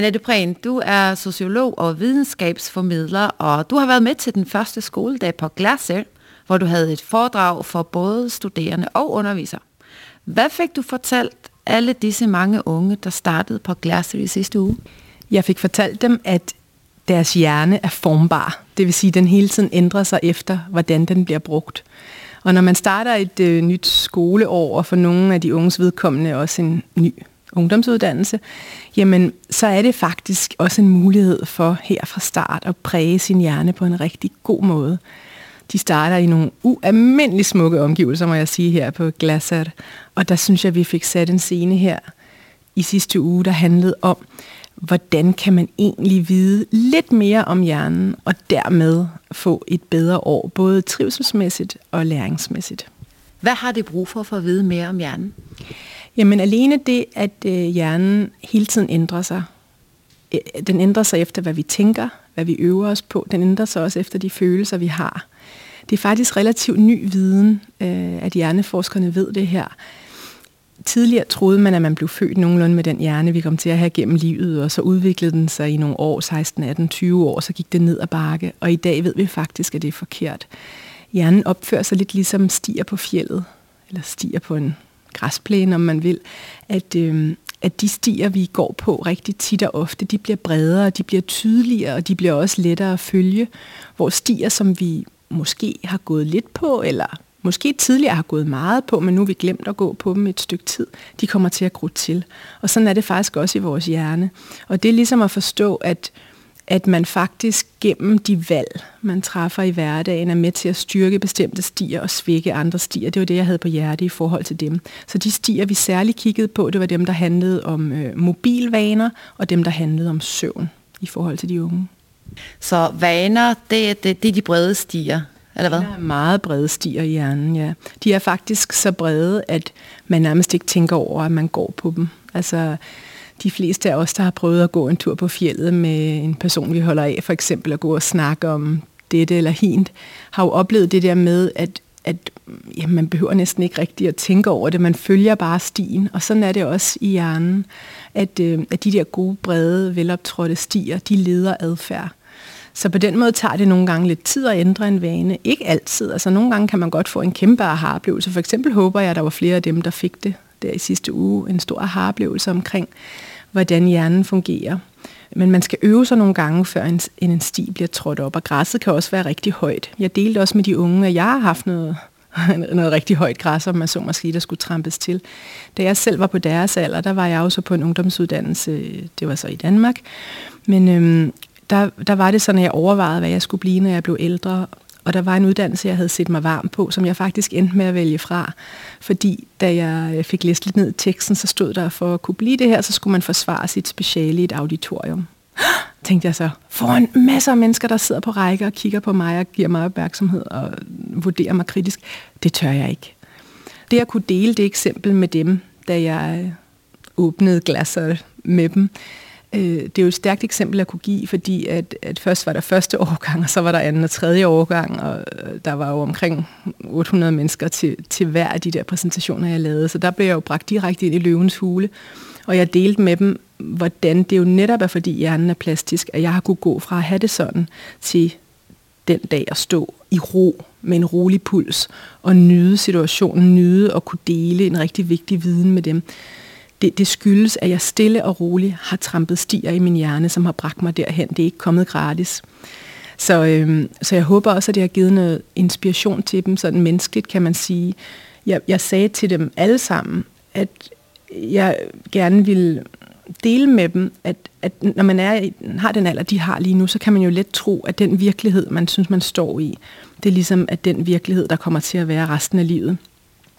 Annette Prehn, du er sociolog og videnskabsformidler, og du har været med til den første skoledag på Glasse, hvor du havde et foredrag for både studerende og undervisere. Hvad fik du fortalt alle disse mange unge, der startede på Glasse i sidste uge? Jeg fik fortalt dem, at deres hjerne er formbar. Det vil sige, at den hele tiden ændrer sig efter, hvordan den bliver brugt. Og når man starter et øh, nyt skoleår, og for nogle af de unges vedkommende også en ny ungdomsuddannelse, jamen så er det faktisk også en mulighed for her fra start at præge sin hjerne på en rigtig god måde. De starter i nogle ualmindeligt smukke omgivelser, må jeg sige, her på Glasser. Og der synes jeg, vi fik sat en scene her i sidste uge, der handlede om, hvordan kan man egentlig vide lidt mere om hjernen, og dermed få et bedre år, både trivselsmæssigt og læringsmæssigt. Hvad har det brug for for at vide mere om hjernen? Jamen alene det, at øh, hjernen hele tiden ændrer sig. Øh, den ændrer sig efter, hvad vi tænker, hvad vi øver os på. Den ændrer sig også efter de følelser, vi har. Det er faktisk relativt ny viden, øh, at hjerneforskerne ved det her. Tidligere troede man, at man blev født nogenlunde med den hjerne, vi kom til at have gennem livet, og så udviklede den sig i nogle år, 16, 18, 20 år, så gik det ned ad bakke. Og i dag ved vi faktisk, at det er forkert. Hjernen opfører sig lidt ligesom stiger på fjellet, eller stiger på en græsplæne, om man vil, at, øh, at de stier, vi går på rigtig tit og ofte, de bliver bredere, de bliver tydeligere, og de bliver også lettere at følge. Hvor stier, som vi måske har gået lidt på, eller måske tidligere har gået meget på, men nu har vi glemt at gå på dem et stykke tid, de kommer til at gro til. Og sådan er det faktisk også i vores hjerne. Og det er ligesom at forstå, at at man faktisk gennem de valg, man træffer i hverdagen, er med til at styrke bestemte stier og svække andre stier. Det var det, jeg havde på hjerte i forhold til dem. Så de stier, vi særligt kiggede på, det var dem, der handlede om øh, mobilvaner, og dem, der handlede om søvn i forhold til de unge. Så vaner, det, det, det er de brede stier, eller hvad? Der er meget brede stier i hjernen, ja. De er faktisk så brede, at man nærmest ikke tænker over, at man går på dem. Altså, de fleste af os, der har prøvet at gå en tur på fjellet med en person, vi holder af, for eksempel at gå og snakke om dette eller hint, har jo oplevet det der med, at, at ja, man behøver næsten ikke rigtig at tænke over det, man følger bare stien, og sådan er det også i hjernen, at, øh, at de der gode, brede, veloptrådte stier, de leder adfærd. Så på den måde tager det nogle gange lidt tid at ændre en vane. Ikke altid. Altså nogle gange kan man godt få en kæmpe aha-oplevelse. For eksempel håber jeg, at der var flere af dem, der fik det der i sidste uge. En stor aha-oplevelse omkring, hvordan hjernen fungerer. Men man skal øve sig nogle gange, før en, en sti bliver trådt op, og græsset kan også være rigtig højt. Jeg delte også med de unge, at jeg har haft noget, noget rigtig højt græs, om man så måske, der skulle trampes til. Da jeg selv var på deres alder, der var jeg også på en ungdomsuddannelse, det var så i Danmark, men øhm, der, der var det sådan, at jeg overvejede, hvad jeg skulle blive, når jeg blev ældre, og der var en uddannelse, jeg havde set mig varm på, som jeg faktisk endte med at vælge fra. Fordi da jeg øh, fik læst lidt ned i teksten, så stod der, for at kunne blive det her, så skulle man forsvare sit speciale i et auditorium. Tænkte jeg så, foran masser af mennesker, der sidder på række og kigger på mig og giver mig opmærksomhed og vurderer mig kritisk, det tør jeg ikke. Det at kunne dele det eksempel med dem, da jeg øh, åbnede glasser med dem, Øh, det er jo et stærkt eksempel at kunne give, fordi at, at først var der første årgang, og så var der anden og tredje årgang, og øh, der var jo omkring 800 mennesker til, til hver af de der præsentationer, jeg lavede. Så der blev jeg jo bragt direkte ind i løvens hule, og jeg delte med dem, hvordan det jo netop er, fordi hjernen er plastisk, at jeg har kunne gå fra at have det sådan til den dag at stå i ro med en rolig puls og nyde situationen, nyde og kunne dele en rigtig vigtig viden med dem det, det skyldes, at jeg stille og roligt har trampet stier i min hjerne, som har bragt mig derhen. Det er ikke kommet gratis. Så, øhm, så jeg håber også, at det har givet noget inspiration til dem, sådan menneskeligt kan man sige. Jeg, jeg sagde til dem alle sammen, at jeg gerne vil dele med dem, at, at når man er, har den alder, de har lige nu, så kan man jo let tro, at den virkelighed, man synes, man står i, det er ligesom at den virkelighed, der kommer til at være resten af livet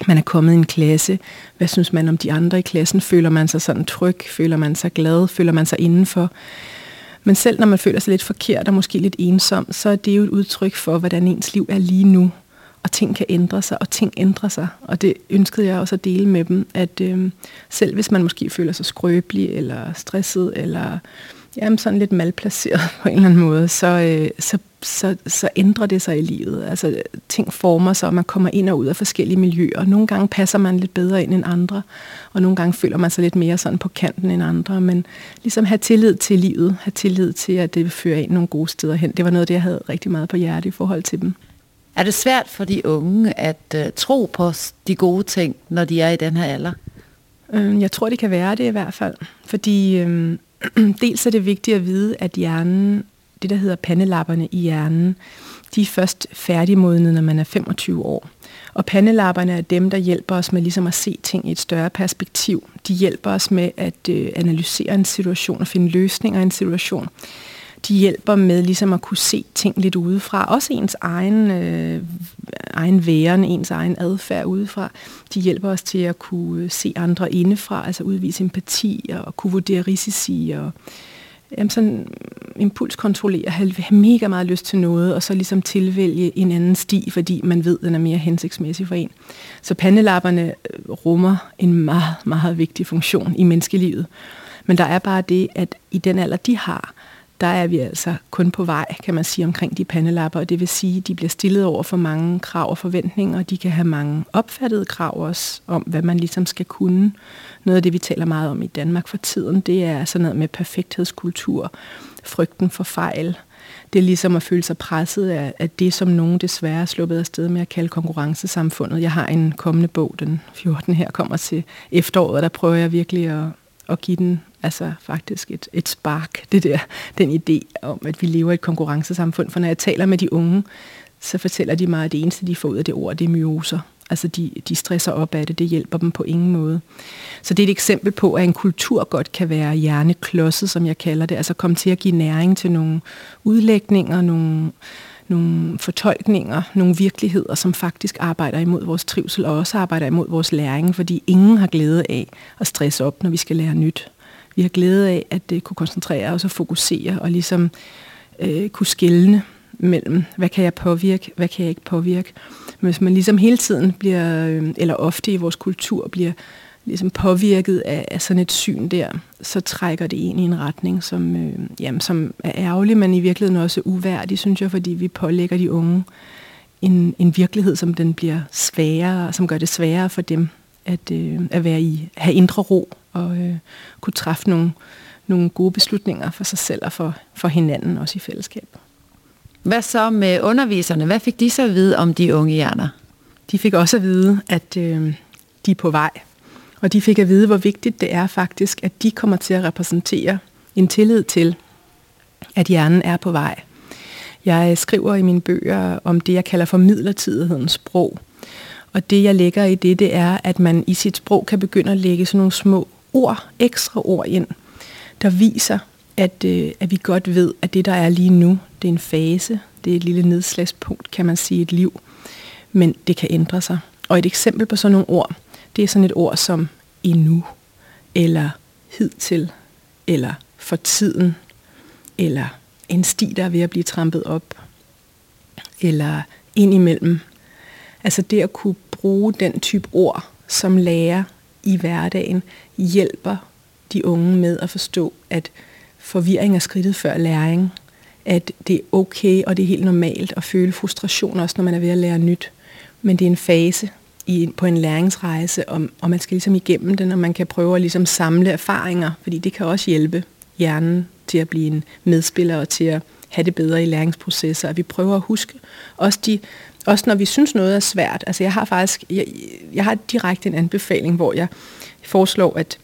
man er kommet i en klasse. Hvad synes man om de andre i klassen? Føler man sig sådan tryg? Føler man sig glad? Føler man sig indenfor? Men selv når man føler sig lidt forkert og måske lidt ensom, så er det jo et udtryk for, hvordan ens liv er lige nu. Og ting kan ændre sig, og ting ændrer sig. Og det ønskede jeg også at dele med dem, at øh, selv hvis man måske føler sig skrøbelig, eller stresset, eller jamen sådan lidt malplaceret på en eller anden måde, så, øh, så, så, så ændrer det sig i livet. Altså ting former sig, og man kommer ind og ud af forskellige miljøer. Nogle gange passer man lidt bedre ind end andre, og nogle gange føler man sig lidt mere sådan på kanten end andre. Men ligesom have tillid til livet, have tillid til, at det vil føre ind nogle gode steder hen. Det var noget, det jeg havde rigtig meget på hjerte i forhold til dem. Er det svært for de unge at uh, tro på de gode ting, når de er i den her alder? Øh, jeg tror, det kan være det i hvert fald. Fordi øh, dels er det vigtigt at vide, at hjernen, det der hedder pandelapperne i hjernen, de er først færdigmodne, når man er 25 år. Og pandelapperne er dem, der hjælper os med ligesom at se ting i et større perspektiv. De hjælper os med at øh, analysere en situation og finde løsninger i en situation de hjælper med ligesom at kunne se ting lidt udefra. Også ens egen, øh, egen væren, ens egen adfærd udefra. De hjælper os til at kunne se andre indefra, altså udvise empati og kunne vurdere risici og jamen sådan mm, impulskontrollere, have, have mega meget lyst til noget, og så ligesom tilvælge en anden sti, fordi man ved, at den er mere hensigtsmæssig for en. Så pandelapperne øh, rummer en meget, meget vigtig funktion i menneskelivet. Men der er bare det, at i den alder, de har, der er vi altså kun på vej, kan man sige, omkring de pandelapper, og det vil sige, at de bliver stillet over for mange krav og forventninger, og de kan have mange opfattede krav også om, hvad man ligesom skal kunne. Noget af det, vi taler meget om i Danmark for tiden, det er sådan noget med perfekthedskultur, frygten for fejl. Det er ligesom at føle sig presset af, af det, som nogen desværre er sluppet afsted med at kalde konkurrencesamfundet. Jeg har en kommende bog, den 14 her, kommer til efteråret, og der prøver jeg virkelig at, at give den altså faktisk et, et spark, det der, den idé om, at vi lever i et konkurrencesamfund. For når jeg taler med de unge, så fortæller de mig, at det eneste, de får ud af det ord, det er myoser. Altså de, de stresser op af det, det hjælper dem på ingen måde. Så det er et eksempel på, at en kultur godt kan være hjerneklodset, som jeg kalder det. Altså komme til at give næring til nogle udlægninger, nogle, nogle fortolkninger, nogle virkeligheder, som faktisk arbejder imod vores trivsel, og også arbejder imod vores læring, fordi ingen har glæde af at stresse op, når vi skal lære nyt. Vi har glæde af at øh, kunne koncentrere os og fokusere og ligesom øh, kunne skille mellem, hvad kan jeg påvirke, hvad kan jeg ikke påvirke. Men hvis man ligesom hele tiden bliver, øh, eller ofte i vores kultur bliver ligesom påvirket af, af sådan et syn der, så trækker det en i en retning, som, øh, jamen, som er ærgerlig, men i virkeligheden også uværdig, synes jeg, fordi vi pålægger de unge en, en virkelighed, som den bliver sværere, som gør det sværere for dem at, øh, at være i, have indre ro og øh, kunne træffe nogle, nogle gode beslutninger for sig selv og for, for hinanden, også i fællesskab. Hvad så med underviserne? Hvad fik de så at vide om de unge hjerner? De fik også at vide, at øh, de er på vej. Og de fik at vide, hvor vigtigt det er faktisk, at de kommer til at repræsentere en tillid til, at hjernen er på vej. Jeg skriver i mine bøger om det, jeg kalder for midlertidighedens sprog. Og det, jeg lægger i det, det er, at man i sit sprog kan begynde at lægge sådan nogle små ord, ekstra ord ind, der viser, at, øh, at vi godt ved, at det, der er lige nu, det er en fase, det er et lille nedslagspunkt, kan man sige, et liv, men det kan ændre sig. Og et eksempel på sådan nogle ord, det er sådan et ord som endnu, eller hidtil, eller for tiden, eller en sti, der er ved at blive trampet op, eller indimellem. Altså det at kunne bruge den type ord som lærer i hverdagen, hjælper de unge med at forstå, at forvirring er skridtet før læring, at det er okay, og det er helt normalt at føle frustration, også når man er ved at lære nyt. Men det er en fase i, på en læringsrejse, og, og man skal ligesom igennem den, og man kan prøve at ligesom samle erfaringer, fordi det kan også hjælpe hjernen til at blive en medspiller og til at have det bedre i læringsprocesser, at vi prøver at huske også de også når vi synes noget er svært. Altså jeg har faktisk, jeg, jeg har direkte en anbefaling, hvor jeg foreslår, at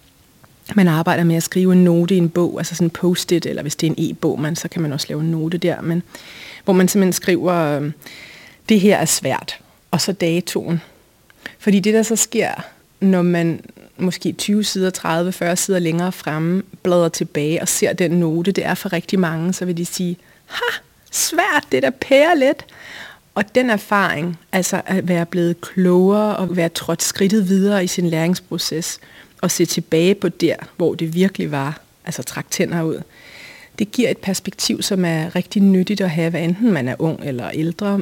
man arbejder med at skrive en note i en bog, altså sådan en post-it, eller hvis det er en e-bog, man, så kan man også lave en note der, men hvor man simpelthen skriver, øhm, det her er svært, og så datoen. Fordi det, der så sker, når man måske 20 sider, 30, 40 sider længere fremme, bladrer tilbage og ser den note, det er for rigtig mange, så vil de sige, ha, svært, det der pærer lidt. Og den erfaring, altså at være blevet klogere og være trådt skridtet videre i sin læringsproces, og se tilbage på der, hvor det virkelig var, altså trække tænder ud, det giver et perspektiv, som er rigtig nyttigt at have, hvad enten man er ung eller ældre,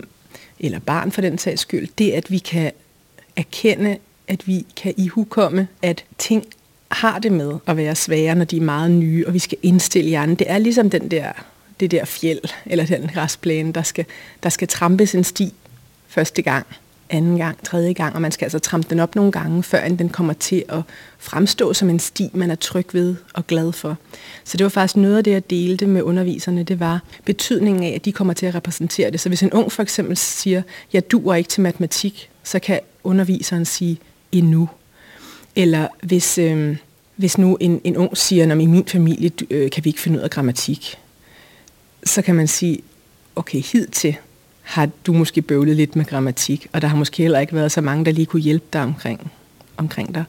eller barn for den sags skyld. Det, at vi kan erkende, at vi kan ihukomme, at ting har det med at være svære, når de er meget nye, og vi skal indstille hjernen. Det er ligesom den der, det der fjeld, eller den græsplæne, der skal, der skal trampes en sti første gang anden gang, tredje gang, og man skal altså trampe den op nogle gange, før den kommer til at fremstå som en sti, man er tryg ved og glad for. Så det var faktisk noget af det, jeg delte med underviserne, det var betydningen af, at de kommer til at repræsentere det. Så hvis en ung for eksempel siger, jeg duer ikke til matematik, så kan underviseren sige, endnu. Eller hvis, øh, hvis nu en, en ung siger, at i min familie øh, kan vi ikke finde ud af grammatik, så kan man sige, okay, hidtil har du måske bøvlet lidt med grammatik, og der har måske heller ikke været så mange, der lige kunne hjælpe dig omkring, omkring dig.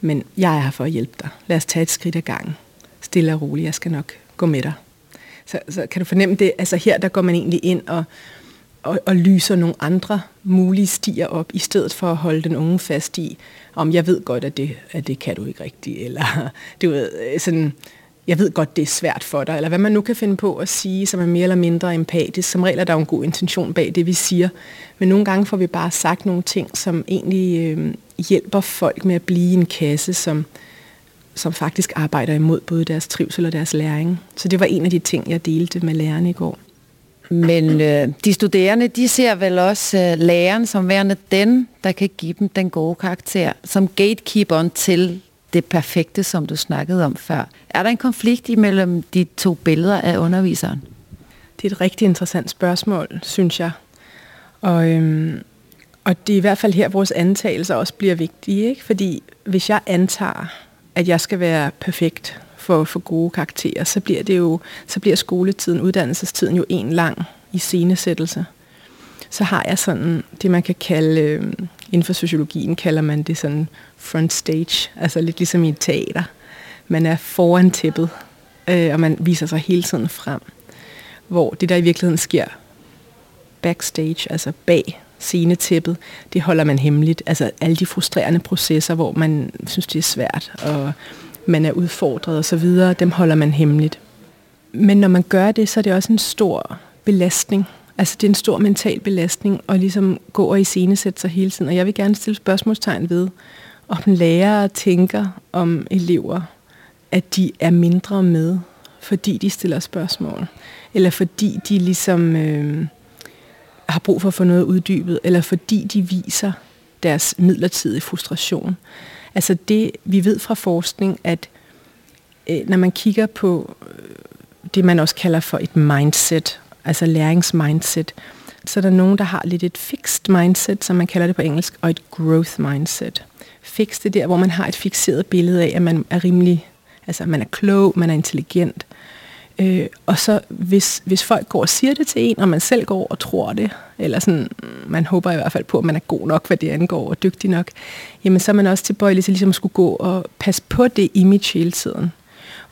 Men jeg er her for at hjælpe dig. Lad os tage et skridt ad gangen. Stille og roligt, jeg skal nok gå med dig. Så, så kan du fornemme det? Altså her, der går man egentlig ind og, og, og lyser nogle andre mulige stier op, i stedet for at holde den unge fast i, om jeg ved godt, at det, at det kan du ikke rigtigt, eller du ved, sådan, jeg ved godt, det er svært for dig, eller hvad man nu kan finde på at sige, som er mere eller mindre empatisk. Som regel er der jo en god intention bag det, vi siger. Men nogle gange får vi bare sagt nogle ting, som egentlig øh, hjælper folk med at blive en kasse, som, som faktisk arbejder imod både deres trivsel og deres læring. Så det var en af de ting, jeg delte med lærerne i går. Men øh, de studerende, de ser vel også øh, læreren som værende den, der kan give dem den gode karakter, som gatekeeperen til det perfekte, som du snakkede om før. Er der en konflikt imellem de to billeder af underviseren? Det er et rigtig interessant spørgsmål, synes jeg. Og, øhm, og det er i hvert fald her, vores antagelser også bliver vigtige. Ikke? Fordi hvis jeg antager, at jeg skal være perfekt for at få gode karakterer, så bliver, det jo, så bliver skoletiden, uddannelsestiden jo en lang i scenesættelse. Så har jeg sådan det, man kan kalde, Øhm, inden for sociologien kalder man det sådan front stage, altså lidt ligesom i et teater. Man er foran tæppet, øh, og man viser sig hele tiden frem. Hvor det, der i virkeligheden sker backstage, altså bag scenetæppet, det holder man hemmeligt. Altså alle de frustrerende processer, hvor man synes, det er svært, og man er udfordret osv., dem holder man hemmeligt. Men når man gør det, så er det også en stor belastning. Altså det er en stor mental belastning at ligesom gå og iscenesætte sig hele tiden. Og jeg vil gerne stille spørgsmålstegn ved, om lærere tænker om elever, at de er mindre med, fordi de stiller spørgsmål. Eller fordi de ligesom øh, har brug for at få noget uddybet. Eller fordi de viser deres midlertidige frustration. Altså det, vi ved fra forskning, at øh, når man kigger på øh, det, man også kalder for et mindset, altså læringsmindset, så er der nogen, der har lidt et fixed mindset, som man kalder det på engelsk, og et growth mindset. Fixed det der, hvor man har et fixeret billede af, at man er rimelig, altså man er klog, man er intelligent. Øh, og så hvis, hvis folk går og siger det til en, og man selv går og tror det, eller sådan, man håber i hvert fald på, at man er god nok, hvad det angår, og dygtig nok, jamen så er man også tilbøjelig til ligesom at skulle gå og passe på det image hele tiden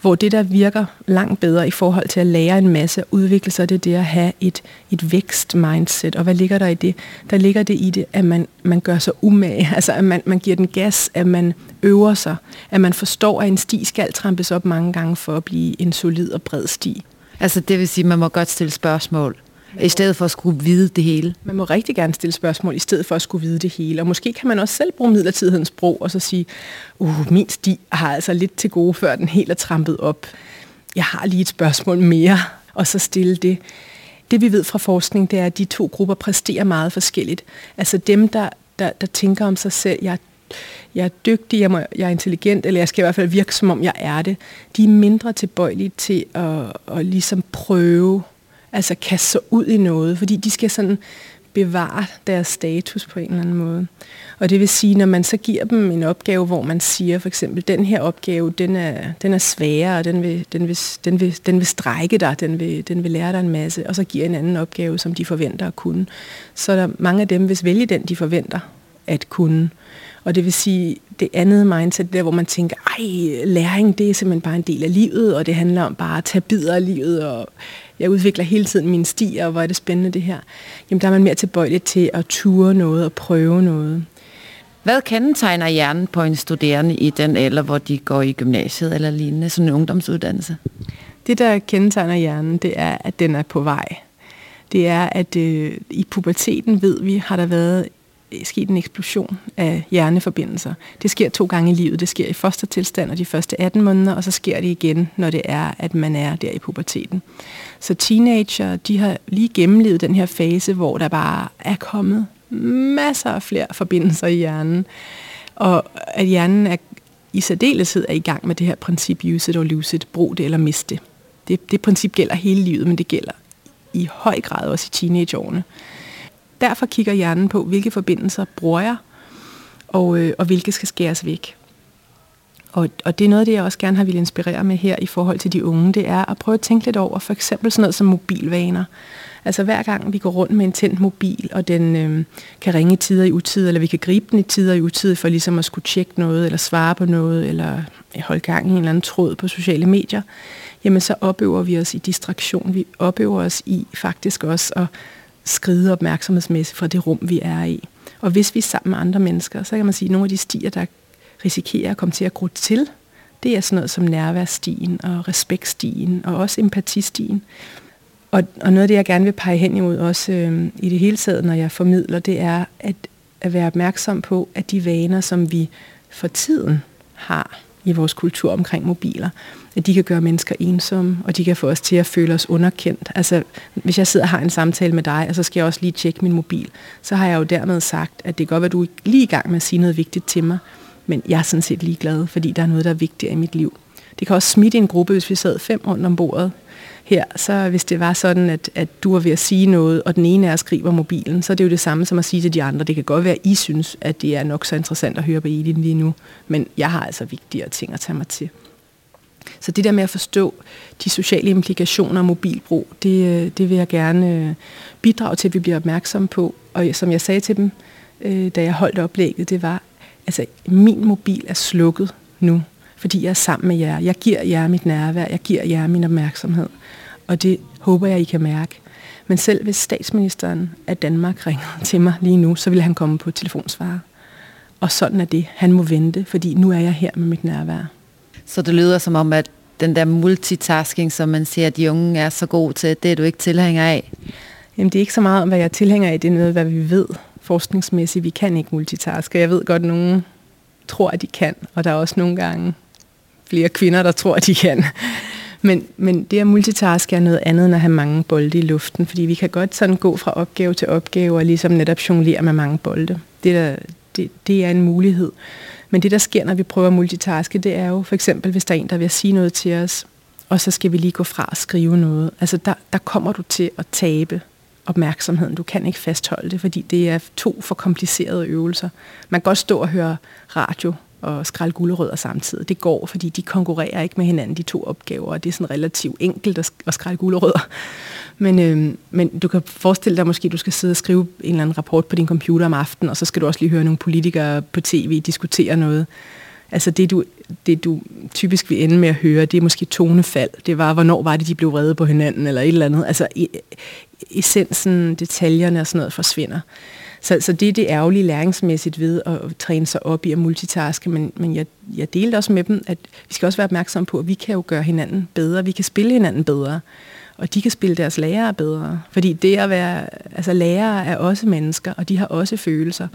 hvor det, der virker langt bedre i forhold til at lære en masse og udvikle sig, det er det at have et, et vækst-mindset. Og hvad ligger der i det? Der ligger det i det, at man, man gør sig umage, altså at man, man giver den gas, at man øver sig, at man forstår, at en sti skal trampes op mange gange for at blive en solid og bred sti. Altså det vil sige, at man må godt stille spørgsmål i stedet for at skulle vide det hele. Man må rigtig gerne stille spørgsmål, i stedet for at skulle vide det hele. Og måske kan man også selv bruge midlertidighedens sprog, og så sige, uh, min sti har altså lidt til gode, før den helt er trampet op. Jeg har lige et spørgsmål mere, og så stille det. Det vi ved fra forskning, det er, at de to grupper præsterer meget forskelligt. Altså dem, der, der, der tænker om sig selv, jeg jeg er dygtig, jeg, må, jeg er intelligent, eller jeg skal i hvert fald virke, som om jeg er det, de er mindre tilbøjelige til at, at ligesom prøve altså kaste sig ud i noget, fordi de skal sådan bevare deres status på en eller anden måde. Og det vil sige, når man så giver dem en opgave, hvor man siger for eksempel, den her opgave, den er, den er sværere, den vil, den, vil, den, vil, den vil strække dig, den vil, den vil lære dig en masse, og så giver en anden opgave, som de forventer at kunne. Så er der mange af dem, hvis vælge den, de forventer at kunne. Og det vil sige, det andet mindset, der hvor man tænker, ej, læring, det er simpelthen bare en del af livet, og det handler om bare at tage bidder af livet, og jeg udvikler hele tiden mine stier, og hvor er det spændende det her. Jamen der er man mere tilbøjelig til at ture noget og prøve noget. Hvad kendetegner hjernen på en studerende i den alder, hvor de går i gymnasiet eller lignende, sådan en ungdomsuddannelse? Det, der kendetegner hjernen, det er, at den er på vej. Det er, at øh, i puberteten ved vi, har der været Øh, sket en eksplosion af hjerneforbindelser. Det sker to gange i livet. Det sker i fostertilstand og de første 18 måneder, og så sker det igen, når det er, at man er der i puberteten. Så teenager, de har lige gennemlevet den her fase, hvor der bare er kommet masser af flere forbindelser i hjernen, og at hjernen er i særdeleshed er i gang med det her princip use it or lose it, brug det eller miste det. det. Det princip gælder hele livet, men det gælder i høj grad også i teenageårene. Derfor kigger hjernen på, hvilke forbindelser bruger jeg, og, øh, og hvilke skal skæres væk. Og, og det er noget af det, jeg også gerne har ville inspirere med her i forhold til de unge, det er at prøve at tænke lidt over for eksempel sådan noget som mobilvaner. Altså hver gang vi går rundt med en tændt mobil, og den øh, kan ringe i tider i utid, eller vi kan gribe den i tider i utid for ligesom at skulle tjekke noget, eller svare på noget, eller holde gang i en eller anden tråd på sociale medier, jamen så opøver vi os i distraktion. Vi opøver os i faktisk også at skride opmærksomhedsmæssigt fra det rum, vi er i. Og hvis vi er sammen med andre mennesker, så kan man sige, at nogle af de stier, der risikerer at komme til at gro til, det er sådan noget som nærværstien og respektstien og også empatistien. Og, og noget af det, jeg gerne vil pege hen imod også øh, i det hele taget, når jeg formidler, det er at, at være opmærksom på, at de vaner, som vi for tiden har i vores kultur omkring mobiler, at de kan gøre mennesker ensomme, og de kan få os til at føle os underkendt. Altså, hvis jeg sidder og har en samtale med dig, og så skal jeg også lige tjekke min mobil, så har jeg jo dermed sagt, at det kan godt være, at du er lige i gang med at sige noget vigtigt til mig, men jeg er sådan set ligeglad, fordi der er noget, der er vigtigere i mit liv. Det kan også smitte en gruppe, hvis vi sad fem rundt om bordet her, så hvis det var sådan, at, at du var ved at sige noget, og den ene af os skriver mobilen, så er det jo det samme som at sige til de andre. Det kan godt være, at I synes, at det er nok så interessant at høre på Elin lige nu, men jeg har altså vigtigere ting at tage mig til. Så det der med at forstå de sociale implikationer af mobilbrug, det, det vil jeg gerne øh, bidrage til, at vi bliver opmærksomme på. Og som jeg sagde til dem, øh, da jeg holdt oplægget, det var, altså min mobil er slukket nu, fordi jeg er sammen med jer. Jeg giver jer mit nærvær, jeg giver jer min opmærksomhed. Og det håber jeg, I kan mærke. Men selv hvis statsministeren af Danmark ringer til mig lige nu, så vil han komme på telefonsvarer. Og sådan er det. Han må vente, fordi nu er jeg her med mit nærvær. Så det lyder som om, at den der multitasking, som man siger, at de unge er så gode til, det er du ikke tilhænger af? Jamen, det er ikke så meget om, hvad jeg er tilhænger af. Det er noget, hvad vi ved forskningsmæssigt. Vi kan ikke multitaske. Jeg ved godt, at nogen tror, at de kan, og der er også nogle gange flere kvinder, der tror, at de kan. Men, men det at multitaske er noget andet end at have mange bolde i luften, fordi vi kan godt sådan gå fra opgave til opgave og ligesom netop jonglere med mange bolde. Det, der, det, det er en mulighed. Men det, der sker, når vi prøver at multitaske, det er jo for eksempel, hvis der er en, der vil sige noget til os, og så skal vi lige gå fra og skrive noget. Altså, der, der kommer du til at tabe opmærksomheden. Du kan ikke fastholde det, fordi det er to for komplicerede øvelser. Man kan godt stå og høre radio og skrælle gulerødder samtidig. Det går, fordi de konkurrerer ikke med hinanden, de to opgaver, og det er sådan relativt enkelt at, at skrælle gulerødder. Men, øh, men du kan forestille dig måske, at du skal sidde og skrive en eller anden rapport på din computer om aftenen, og så skal du også lige høre nogle politikere på tv diskutere noget. Altså det du, det, du typisk vil ende med at høre, det er måske tonefald. Det var, hvornår var det, de blev vrede på hinanden, eller et eller andet. Altså e-, essensen, detaljerne og sådan noget forsvinder. Så, så det er det ærgerlige læringsmæssigt ved at træne sig op i at multitaske, men, men jeg, jeg delte også med dem, at vi skal også være opmærksomme på, at vi kan jo gøre hinanden bedre, vi kan spille hinanden bedre, og de kan spille deres lærere bedre. Fordi det at være, altså lærere er også mennesker, og de har også følelser.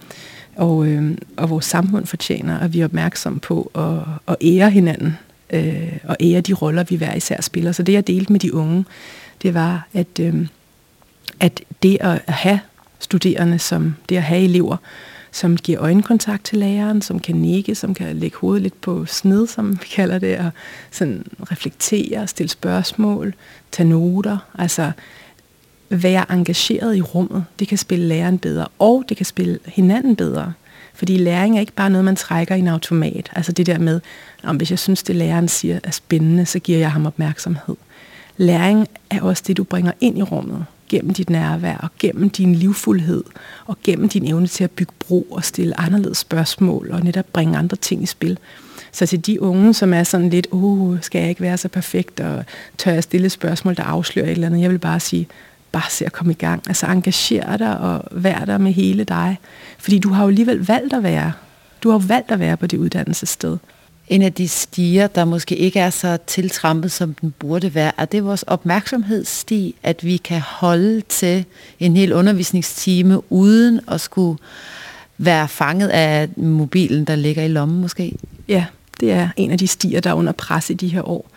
Og, øh, og vores samfund fortjener, at vi er opmærksomme på at, at ære hinanden, øh, og ære de roller, vi hver især spiller. Så det, jeg delte med de unge, det var, at, øh, at det at have studerende, som det at have elever, som giver øjenkontakt til læreren, som kan nikke, som kan lægge hovedet lidt på sned, som vi kalder det, og sådan reflektere, stille spørgsmål, tage noter, altså være engageret i rummet. Det kan spille læreren bedre, og det kan spille hinanden bedre. Fordi læring er ikke bare noget, man trækker i en automat. Altså det der med, om hvis jeg synes, det læreren siger er spændende, så giver jeg ham opmærksomhed. Læring er også det, du bringer ind i rummet gennem dit nærvær og gennem din livfuldhed og gennem din evne til at bygge bro og stille anderledes spørgsmål og netop bringe andre ting i spil. Så til de unge, som er sådan lidt, oh, skal jeg ikke være så perfekt, og tør jeg stille spørgsmål, der afslører et eller andet, jeg vil bare sige, bare se at komme i gang. Altså engagere dig og vær der med hele dig. Fordi du har jo alligevel valgt at være. Du har jo valgt at være på det uddannelsessted en af de stier, der måske ikke er så tiltrampet, som den burde være, er det vores opmærksomhedssti, at vi kan holde til en hel undervisningstime uden at skulle være fanget af mobilen, der ligger i lommen måske? Ja, det er en af de stier, der er under pres i de her år.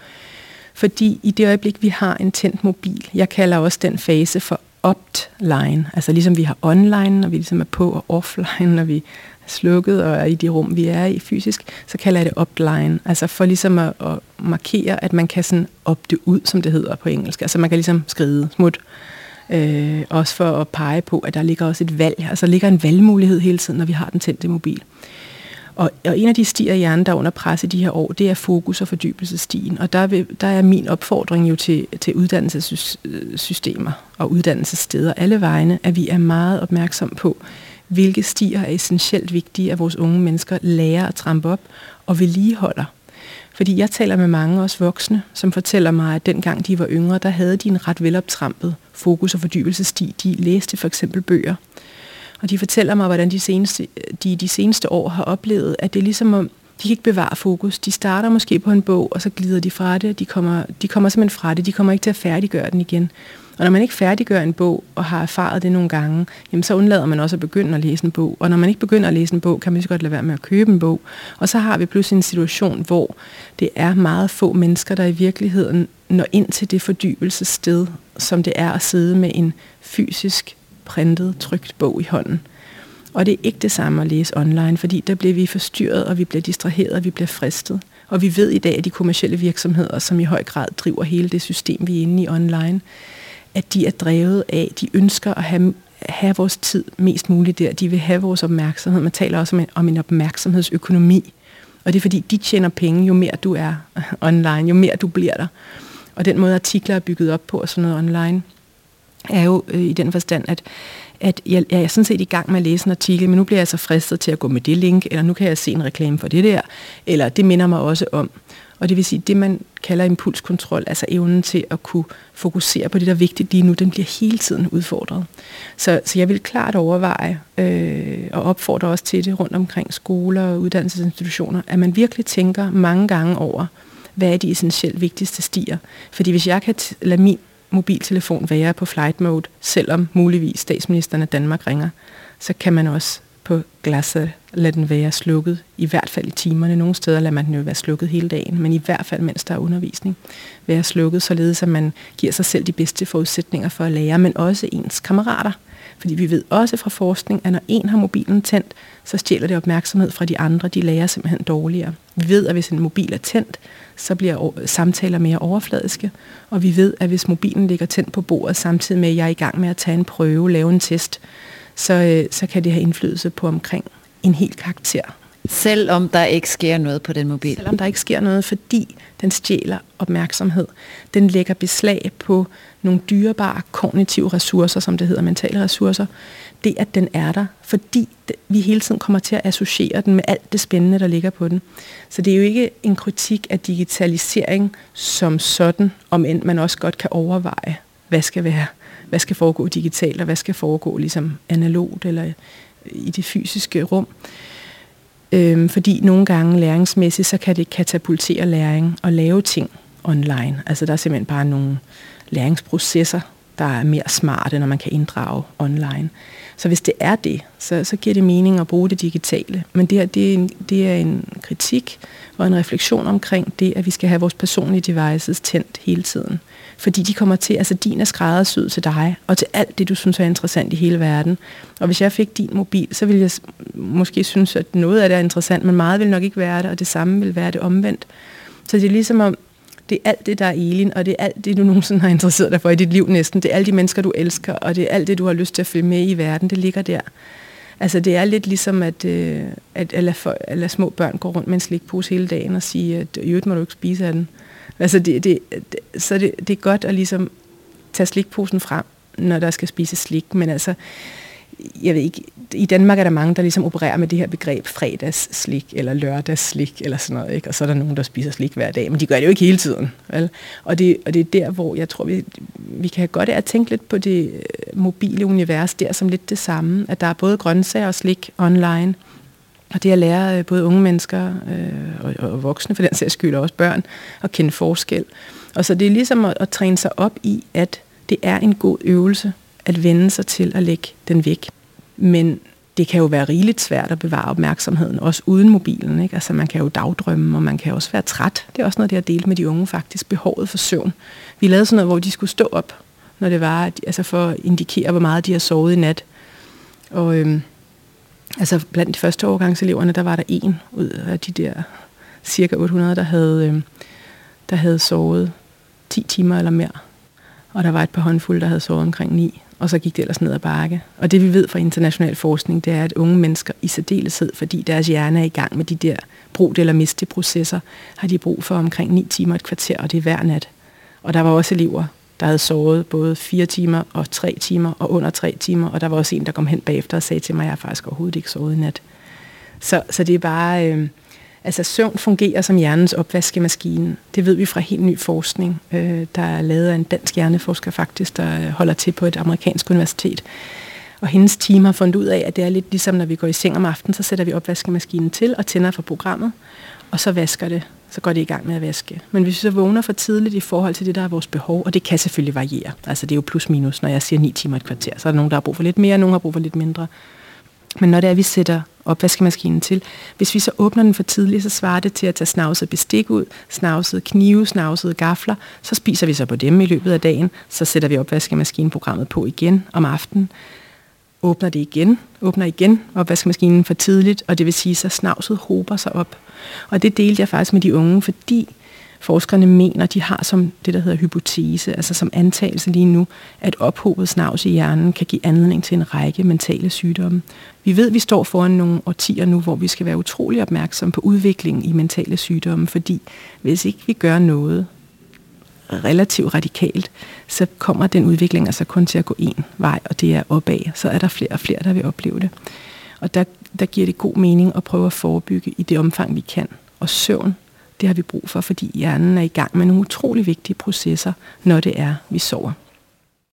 Fordi i det øjeblik, vi har en tændt mobil, jeg kalder også den fase for opt-line, altså ligesom vi har online, når vi ligesom er på, og offline, når vi slukket og er i de rum, vi er i fysisk, så kalder jeg det upline. altså for ligesom at, at markere, at man kan sådan opte ud, som det hedder på engelsk, altså man kan ligesom skride smut, øh, også for at pege på, at der ligger også et valg, altså der ligger en valgmulighed hele tiden, når vi har den tændte mobil. Og, og en af de stier i hjernen, der er under pres i de her år, det er fokus- og fordybelsesstien. Og der, vil, der er min opfordring jo til, til uddannelsessystemer og uddannelsessteder alle vegne, at vi er meget opmærksom på, hvilke stier er essentielt vigtige, at vores unge mennesker lærer at trampe op og vedligeholder. Fordi jeg taler med mange også voksne, som fortæller mig, at dengang de var yngre, der havde de en ret veloptrampet fokus- og fordybelsesti. De læste for eksempel bøger. Og de fortæller mig, hvordan de, seneste, de de seneste år har oplevet, at det er ligesom om, de kan ikke bevare fokus. De starter måske på en bog, og så glider de fra det. De kommer, de kommer simpelthen fra det. De kommer ikke til at færdiggøre den igen. Og når man ikke færdiggør en bog, og har erfaret det nogle gange, jamen så undlader man også at begynde at læse en bog. Og når man ikke begynder at læse en bog, kan man så godt lade være med at købe en bog. Og så har vi pludselig en situation, hvor det er meget få mennesker, der i virkeligheden når ind til det fordybelsessted, som det er at sidde med en fysisk printet, trygt bog i hånden. Og det er ikke det samme at læse online, fordi der bliver vi forstyrret, og vi bliver distraheret, og vi bliver fristet. Og vi ved i dag, at de kommersielle virksomheder, som i høj grad driver hele det system, vi er inde i online, at de er drevet af, de ønsker at have, have vores tid mest muligt der. De vil have vores opmærksomhed. Man taler også om en, om en opmærksomhedsøkonomi. Og det er fordi, de tjener penge, jo mere du er online, jo mere du bliver der. Og den måde, artikler er bygget op på og sådan noget online, er jo øh, i den forstand, at, at jeg, jeg er sådan set i gang med at læse en artikel, men nu bliver jeg så fristet til at gå med det link, eller nu kan jeg se en reklame for det der, eller det minder mig også om. Og det vil sige, det man kalder impulskontrol, altså evnen til at kunne fokusere på det, der er vigtigt lige nu, den bliver hele tiden udfordret. Så, så jeg vil klart overveje øh, og opfordre også til det rundt omkring skoler og uddannelsesinstitutioner, at man virkelig tænker mange gange over, hvad er de essentielt vigtigste stier. Fordi hvis jeg kan lade min mobiltelefon være på flight mode, selvom muligvis statsministeren af Danmark ringer, så kan man også på glasset Lad den være slukket, i hvert fald i timerne. Nogle steder lader man den jo være slukket hele dagen, men i hvert fald, mens der er undervisning, være slukket, således at man giver sig selv de bedste forudsætninger for at lære, men også ens kammerater. Fordi vi ved også fra forskning, at når en har mobilen tændt, så stjæler det opmærksomhed fra de andre. De lærer simpelthen dårligere. Vi ved, at hvis en mobil er tændt, så bliver samtaler mere overfladiske. Og vi ved, at hvis mobilen ligger tændt på bordet, samtidig med, at jeg er i gang med at tage en prøve, lave en test, så, øh, så kan det have indflydelse på omkring en hel karakter. Selvom der ikke sker noget på den mobil? Selvom der ikke sker noget, fordi den stjæler opmærksomhed. Den lægger beslag på nogle dyrebare kognitive ressourcer, som det hedder, mentale ressourcer. Det, at den er der, fordi vi hele tiden kommer til at associere den med alt det spændende, der ligger på den. Så det er jo ikke en kritik af digitalisering som sådan, om end man også godt kan overveje, hvad skal være, hvad skal foregå digitalt, og hvad skal foregå ligesom analogt eller i det fysiske rum. Øhm, fordi nogle gange læringsmæssigt, så kan det katapultere læring og lave ting online. Altså der er simpelthen bare nogle læringsprocesser, der er mere smarte, når man kan inddrage online. Så hvis det er det, så, så giver det mening at bruge det digitale. Men det, her, det, er en, det er en kritik og en refleksion omkring det, at vi skal have vores personlige devices tændt hele tiden. Fordi de kommer til, altså din er skræddersyet til dig, og til alt det, du synes er interessant i hele verden. Og hvis jeg fik din mobil, så ville jeg måske synes, at noget af det er interessant, men meget vil nok ikke være det, og det samme vil være det omvendt. Så det er ligesom om, det er alt det, der er Elin, og det er alt det, du nogensinde har interesseret dig for i dit liv næsten. Det er alle de mennesker, du elsker, og det er alt det, du har lyst til at følge med i verden. Det ligger der. Altså det er lidt ligesom at, øh, at, at, lade for, at lade små børn gå rundt med en slikpose hele dagen og sige, at i øvrigt må du ikke spise af den. Altså det, det, det, så det, det er godt at ligesom tage slikposen frem, når der skal spises slik, men altså jeg ved ikke, i Danmark er der mange, der ligesom opererer med det her begreb fredagsslik eller lørdagsslik eller sådan noget, ikke? og så er der nogen, der spiser slik hver dag, men de gør det jo ikke hele tiden. Vel? Og, det, og det er der, hvor jeg tror, vi, vi kan godt af at tænke lidt på det øh, mobile univers der som lidt det samme, at der er både grøntsager og slik online, og det at lære øh, både unge mennesker øh, og, og voksne, for den sags skyld, og også børn, at kende forskel. Og så det er ligesom at, at træne sig op i, at det er en god øvelse at vende sig til at lægge den væk. Men det kan jo være rigeligt svært at bevare opmærksomheden, også uden mobilen. Ikke? Altså man kan jo dagdrømme, og man kan også være træt. Det er også noget, det har delt med de unge faktisk, behovet for søvn. Vi lavede sådan noget, hvor de skulle stå op, når det var, altså for at indikere, hvor meget de har sovet i nat. Og øhm, altså blandt de første årgangseleverne, der var der en ud af de der cirka 800, der havde, øhm, der havde sovet 10 timer eller mere. Og der var et par håndfulde, der havde sovet omkring 9 og så gik det ellers ned ad bakke. Og det vi ved fra international forskning, det er, at unge mennesker i særdeleshed, fordi deres hjerne er i gang med de der brug eller miste processer, har de brug for omkring 9 timer et kvarter, og det er hver nat. Og der var også elever, der havde sovet både 4 timer og 3 timer og under 3 timer, og der var også en, der kom hen bagefter og sagde til mig, at jeg faktisk overhovedet ikke sovet i nat. Så, så det er bare... Øh, Altså søvn fungerer som hjernens opvaskemaskine. Det ved vi fra helt ny forskning, øh, der er lavet af en dansk hjerneforsker faktisk, der øh, holder til på et amerikansk universitet. Og hendes team har fundet ud af, at det er lidt ligesom, når vi går i seng om aftenen, så sætter vi opvaskemaskinen til og tænder for programmet, og så vasker det. Så går det i gang med at vaske. Men hvis vi så vågner for tidligt i forhold til det, der er vores behov, og det kan selvfølgelig variere. Altså det er jo plus minus, når jeg siger 9 timer et kvarter. Så er der nogen, der har brug for lidt mere, og nogen har brug for lidt mindre. Men når det er, at vi sætter opvaskemaskinen til, hvis vi så åbner den for tidligt, så svarer det til at tage snavset bestik ud, snavset knive, snavset gafler, så spiser vi så på dem i løbet af dagen, så sætter vi opvaskemaskineprogrammet på igen om aftenen, åbner det igen, åbner igen opvaskemaskinen for tidligt, og det vil sige, så snavset hober sig op. Og det delte jeg faktisk med de unge, fordi forskerne mener, de har som det, der hedder hypotese, altså som antagelse lige nu, at ophobet snavs i hjernen kan give anledning til en række mentale sygdomme. Vi ved, at vi står foran nogle årtier nu, hvor vi skal være utrolig opmærksomme på udviklingen i mentale sygdomme, fordi hvis ikke vi gør noget relativt radikalt, så kommer den udvikling altså kun til at gå en vej, og det er opad. Så er der flere og flere, der vil opleve det. Og der, der giver det god mening at prøve at forebygge i det omfang, vi kan. Og søvn det har vi brug for, fordi hjernen er i gang med nogle utrolig vigtige processer, når det er, vi sover.